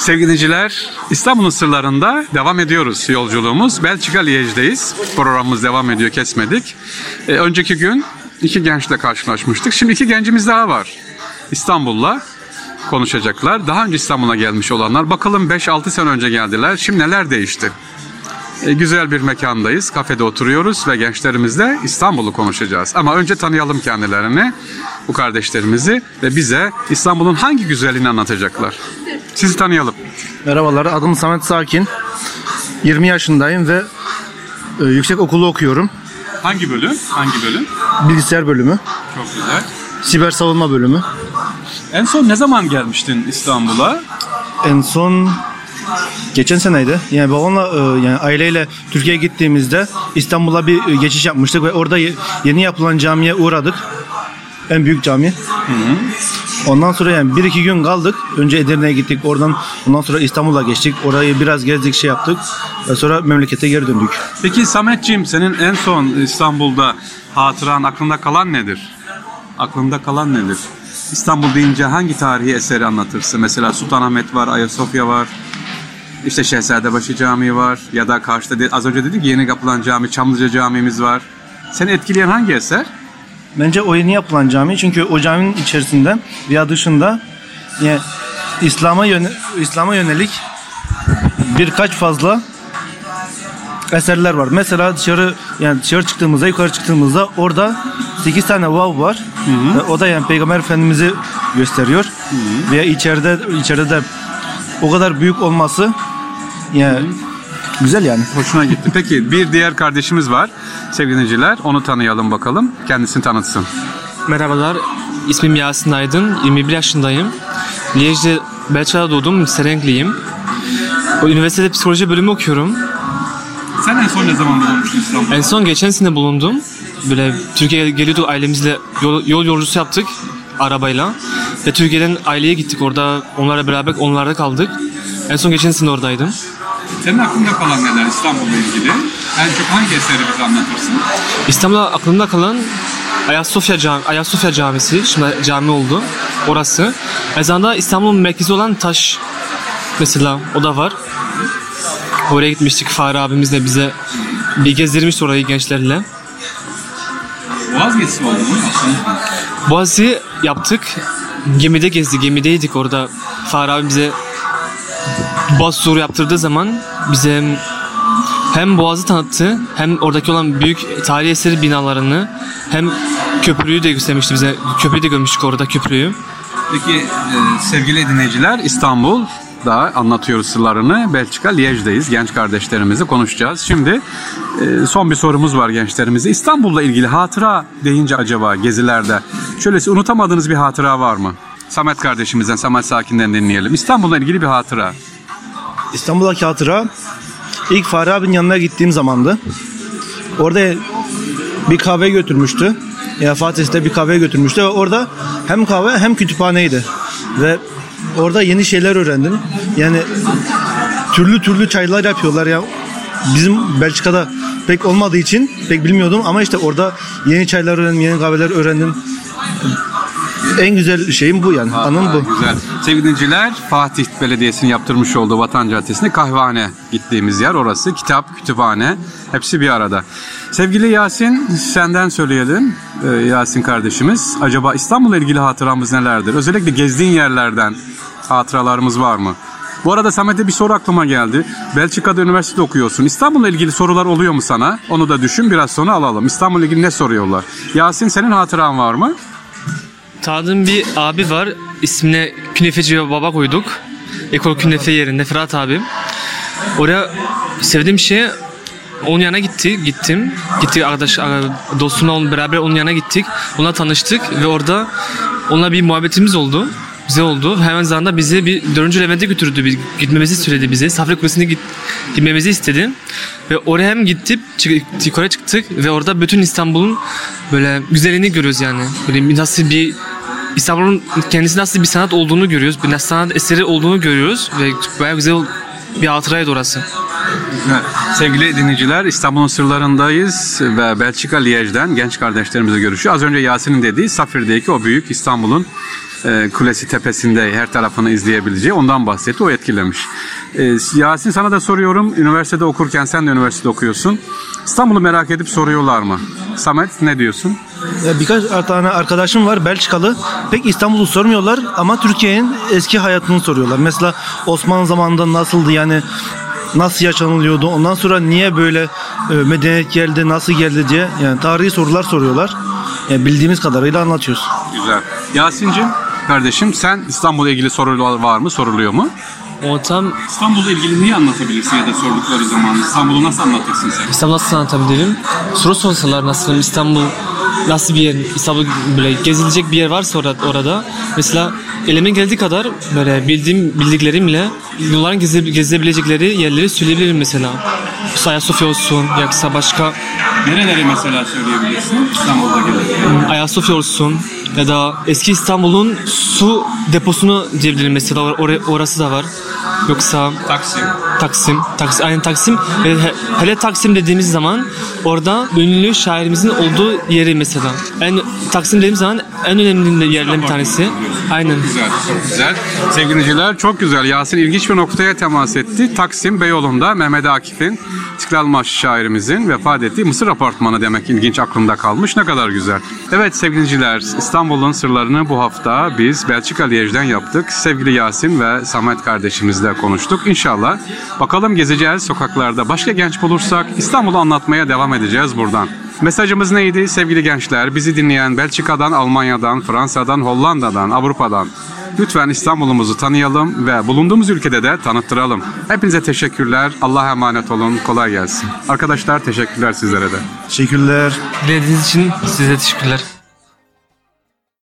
Sevgili dinleyiciler, İstanbul'un sırlarında devam ediyoruz yolculuğumuz. Belçika Liège'deyiz. Programımız devam ediyor, kesmedik. Ee, önceki gün iki gençle karşılaşmıştık. Şimdi iki gencimiz daha var. İstanbul'la konuşacaklar. Daha önce İstanbul'a gelmiş olanlar. Bakalım 5-6 sene önce geldiler. Şimdi neler değişti? Ee, güzel bir mekandayız. Kafede oturuyoruz ve gençlerimizle İstanbul'u konuşacağız. Ama önce tanıyalım kendilerini, bu kardeşlerimizi ve bize İstanbul'un hangi güzelliğini anlatacaklar. Sizi tanıyalım. Merhabalar, adım Samet Sakin. 20 yaşındayım ve e, yüksek okulu okuyorum. Hangi bölüm? Hangi bölüm? Bilgisayar bölümü, Çok güzel. siber savunma bölümü. En son ne zaman gelmiştin İstanbul'a? En son geçen seneydi. Yani babamla e, yani aileyle Türkiye'ye gittiğimizde İstanbul'a bir e, geçiş yapmıştık ve orada ye- yeni yapılan camiye uğradık. En büyük cami. Ondan sonra yani bir iki gün kaldık. Önce Edirne'ye gittik. Oradan ondan sonra İstanbul'a geçtik. Orayı biraz gezdik, şey yaptık. Ve sonra memlekete geri döndük. Peki Sametciğim senin en son İstanbul'da hatıran aklında kalan nedir? Aklında kalan nedir? İstanbul deyince hangi tarihi eseri anlatırsın? Mesela Sultanahmet var, Ayasofya var. İşte Şehzadebaşı Camii var ya da karşıda az önce dedik yeni yapılan cami Çamlıca Camimiz var. Seni etkileyen hangi eser? Bence o yeni yapılan cami çünkü o caminin içerisinde veya dışında yani İslam'a yöne, İslam'a yönelik birkaç fazla eserler var. Mesela dışarı yani dışarı çıktığımızda yukarı çıktığımızda orada 8 tane vav var. Ve o da yani Peygamber Efendimiz'i gösteriyor. Veya içeride içeride de o kadar büyük olması yani güzel yani. Hoşuna gitti. Peki bir diğer kardeşimiz var sevgili dinleyiciler. Onu tanıyalım bakalım. Kendisini tanıtsın. Merhabalar, ismim Yasin Aydın, 21 yaşındayım. Liège'de Belçika'da doğdum, Serenkliyim. O üniversitede psikoloji bölümü okuyorum. Sen en son ne zaman bulunmuştun İstanbul'da? En son geçen sene bulundum. Böyle Türkiye'ye geliyorduk ailemizle yol, yol yolcusu yaptık arabayla. Ve Türkiye'den aileye gittik orada onlarla beraber onlarda kaldık. En son geçen sene oradaydım. Senin aklında kalan neler İstanbul'la ilgili? En çok hangi eseri bize anlatırsın? İstanbul'da aklımda kalan Ayasofya, Cami, Ayasofya Camisi, şimdi cami oldu orası. Zamanda İstanbul'un merkezi olan taş mesela o da var. Oraya gitmiştik Fahri abimizle bize bir gezdirmişti orayı gençlerle. Boğaz gezisi oldu mu? Boğaziçi yaptık. Gemide gezdik, gemideydik orada. Fahri abi bize Boğaz turu yaptırdığı zaman bize hem, Boğaz'ı tanıttı hem oradaki olan büyük tarihi eseri binalarını hem köprüyü de göstermişti bize. Köprüyü de görmüştük orada köprüyü. Peki e, sevgili dinleyiciler İstanbul da anlatıyoruz sırlarını. Belçika Liège'deyiz. Genç kardeşlerimizi konuşacağız. Şimdi e, son bir sorumuz var gençlerimize. İstanbul'la ilgili hatıra deyince acaba gezilerde şöylesi unutamadığınız bir hatıra var mı? Samet kardeşimizden, Samet Sakin'den dinleyelim. İstanbul'la ilgili bir hatıra. İstanbul'daki hatıra ilk Fahri abinin yanına gittiğim zamandı. Orada bir kahve götürmüştü. Ya Fatih'te bir kahve götürmüştü ve orada hem kahve hem kütüphaneydi. Ve orada yeni şeyler öğrendim. Yani türlü türlü çaylar yapıyorlar ya. Bizim Belçika'da pek olmadığı için pek bilmiyordum ama işte orada yeni çaylar öğrendim, yeni kahveler öğrendim. En güzel şeyim bu yani. Anım Aa, bu. Güzel. Sevgili dinleyiciler, Fatih Belediyesi'nin yaptırmış olduğu Vatan Caddesi'nde kahvehane gittiğimiz yer orası. Kitap, kütüphane hepsi bir arada. Sevgili Yasin, senden söyleyelim. Ee, Yasin kardeşimiz. Acaba İstanbul'la ilgili hatıramız nelerdir? Özellikle gezdiğin yerlerden hatıralarımız var mı? Bu arada Samet'e bir soru aklıma geldi. Belçika'da üniversite okuyorsun. İstanbul'la ilgili sorular oluyor mu sana? Onu da düşün biraz sonra alalım. İstanbul'la ilgili ne soruyorlar? Yasin senin hatıran var mı? Tanıdığım bir abi var. İsmine Künefeci Baba koyduk. Ekol Künefe yerinde Fırat abi. Oraya sevdiğim şey onun yanına gitti, gittim. Gittik arkadaş, dostumla onunla beraber onun yanına gittik. Onunla tanıştık ve orada onunla bir muhabbetimiz oldu. Güzel oldu. Hemen zamanda bizi bir dördüncü Levent'e götürdü. Bir, gitmemizi söyledi bize. Safra Kulesi'ne git, gitmemizi istedi. Ve oraya hem gittik, çık, yukarı çıktık ve orada bütün İstanbul'un böyle güzelliğini görüyoruz yani. Böyle nasıl bir İstanbul'un kendisi nasıl bir sanat olduğunu görüyoruz. Bir sanat eseri olduğunu görüyoruz ve bayağı güzel bir hatıraydı orası. Sevgili dinleyiciler İstanbul'un sırlarındayız ve Belçika Liège'den genç kardeşlerimizle görüşüyor. Az önce Yasin'in dediği Safir'deki o büyük İstanbul'un e, kulesi tepesinde her tarafını izleyebileceği ondan bahsetti. O etkilemiş. E, Yasin sana da soruyorum. Üniversitede okurken sen de üniversitede okuyorsun. İstanbul'u merak edip soruyorlar mı? Samet ne diyorsun? Ya birkaç tane arkadaşım var Belçikalı. Pek İstanbul'u sormuyorlar ama Türkiye'nin eski hayatını soruyorlar. Mesela Osmanlı zamanında nasıldı yani nasıl yaşanılıyordu? Ondan sonra niye böyle e, medeniyet geldi, nasıl geldi diye yani tarihi sorular soruyorlar. Yani bildiğimiz kadarıyla anlatıyoruz. Güzel. Yasin'cim kardeşim sen İstanbul'la ilgili sorular var mı? Soruluyor mu? O tam İstanbul'la ilgili niye anlatabilirsin ya da sordukları zaman İstanbul'u nasıl anlatırsın sen? İstanbul nasıl anlatabilirim? Soru sorsalar nasıl İstanbul nasıl bir yer, İstanbul böyle gezilecek bir yer varsa orada, orada mesela elimin geldiği kadar böyle bildiğim bildiklerimle yolların geze, gezebilecekleri yerleri söyleyebilirim mesela. Ayasofya olsun yoksa başka Nereleri mesela söyleyebilirsin İstanbul'da gelip? Ayasofya olsun ya da eski İstanbul'un su deposunu diyebilirim mesela or- orası da var. Yoksa Taksim. Taksim, Taksim, aynen Taksim. Ve he- hele Taksim dediğimiz zaman orada ünlü şairimizin olduğu yeri mesela. En Taksim dediğimiz zaman en önemli yerlerden bir tanesi. Aynen. Güzel, çok güzel. Sevgiliciler çok güzel. Yasin ilginç bir noktaya temas etti. Taksim Beyoğlu'nda Mehmet Akif'in İstiklal Marşı şairimizin vefat ettiği Mısır apartmanı demek ilginç aklımda kalmış. Ne kadar güzel. Evet sevgiliciler İstanbul'un sırlarını bu hafta biz Belçika Liège'den yaptık. Sevgili Yasin ve Samet kardeşimizle konuştuk. İnşallah bakalım gezeceğiz sokaklarda. Başka genç bulursak İstanbul'u anlatmaya devam edeceğiz buradan. Mesajımız neydi sevgili gençler? Bizi dinleyen Belçika'dan, Almanya'dan, Fransa'dan, Hollanda'dan, Avrupa'dan lütfen İstanbul'umuzu tanıyalım ve bulunduğumuz ülkede de tanıttıralım. Hepinize teşekkürler. Allah'a emanet olun. Kolay gelsin. Arkadaşlar teşekkürler sizlere de. Teşekkürler. Dinlediğiniz için size teşekkürler.